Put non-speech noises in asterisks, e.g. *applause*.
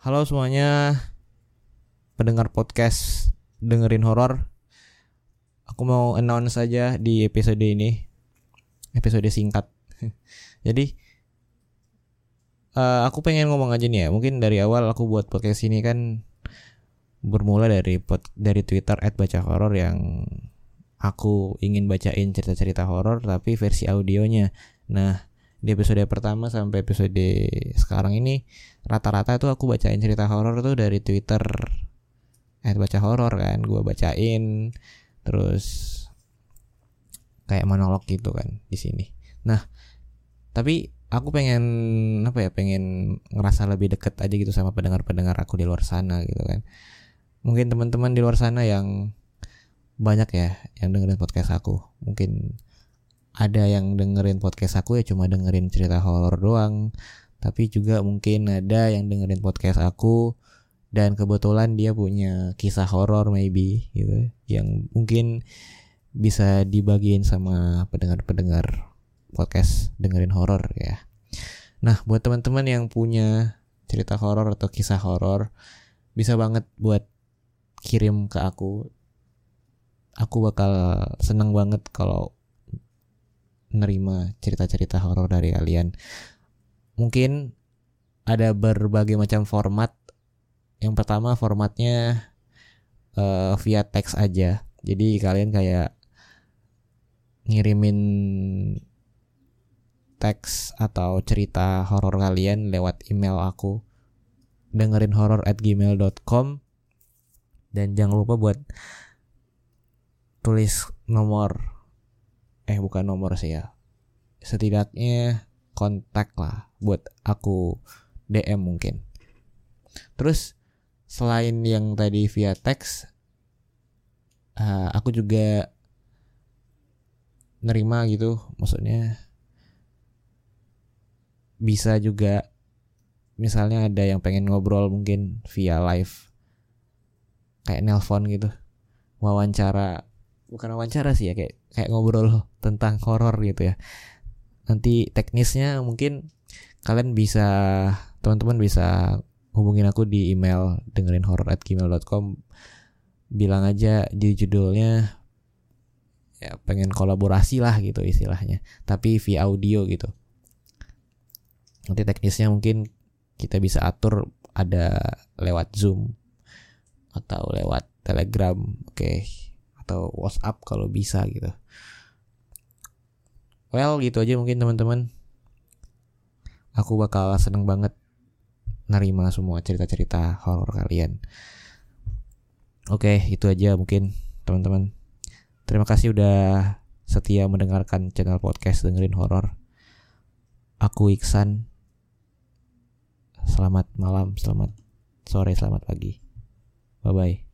Halo semuanya pendengar podcast dengerin horor. Aku mau announce saja di episode ini, episode singkat. *laughs* Jadi uh, aku pengen ngomong aja nih ya. Mungkin dari awal aku buat podcast ini kan bermula dari pod, dari Twitter @baca yang aku ingin bacain cerita-cerita horor tapi versi audionya. Nah, di episode pertama sampai episode sekarang ini rata-rata tuh aku bacain cerita horor tuh dari Twitter. Eh baca horor kan gue bacain terus kayak monolog gitu kan di sini. Nah tapi aku pengen apa ya pengen ngerasa lebih deket aja gitu sama pendengar-pendengar aku di luar sana gitu kan. Mungkin teman-teman di luar sana yang banyak ya yang dengerin podcast aku. Mungkin ada yang dengerin podcast aku ya cuma dengerin cerita horor doang tapi juga mungkin ada yang dengerin podcast aku dan kebetulan dia punya kisah horor maybe gitu yang mungkin bisa dibagiin sama pendengar-pendengar podcast dengerin horor ya. Nah, buat teman-teman yang punya cerita horor atau kisah horor bisa banget buat kirim ke aku. Aku bakal seneng banget kalau nerima cerita-cerita horor dari kalian. Mungkin ada berbagai macam format. Yang pertama formatnya uh, via teks aja. Jadi kalian kayak ngirimin teks atau cerita horor kalian lewat email aku dengerin horror at gmail.com dan jangan lupa buat tulis nomor eh bukan nomor sih ya. Setidaknya kontak lah buat aku DM mungkin. Terus selain yang tadi via teks uh, aku juga nerima gitu. Maksudnya bisa juga misalnya ada yang pengen ngobrol mungkin via live kayak nelpon gitu wawancara bukan wawancara sih ya kayak kayak ngobrol tentang horor gitu ya. Nanti teknisnya mungkin kalian bisa teman-teman bisa hubungin aku di email dengerin horror at gmail.com bilang aja di judulnya ya pengen kolaborasi lah gitu istilahnya tapi via audio gitu. Nanti teknisnya mungkin kita bisa atur ada lewat zoom atau lewat telegram oke. okay atau WhatsApp kalau bisa gitu. Well, gitu aja mungkin teman-teman. Aku bakal seneng banget nerima semua cerita-cerita horor kalian. Oke, itu aja mungkin teman-teman. Terima kasih udah setia mendengarkan channel podcast dengerin horor. Aku Iksan. Selamat malam, selamat sore, selamat pagi. Bye bye.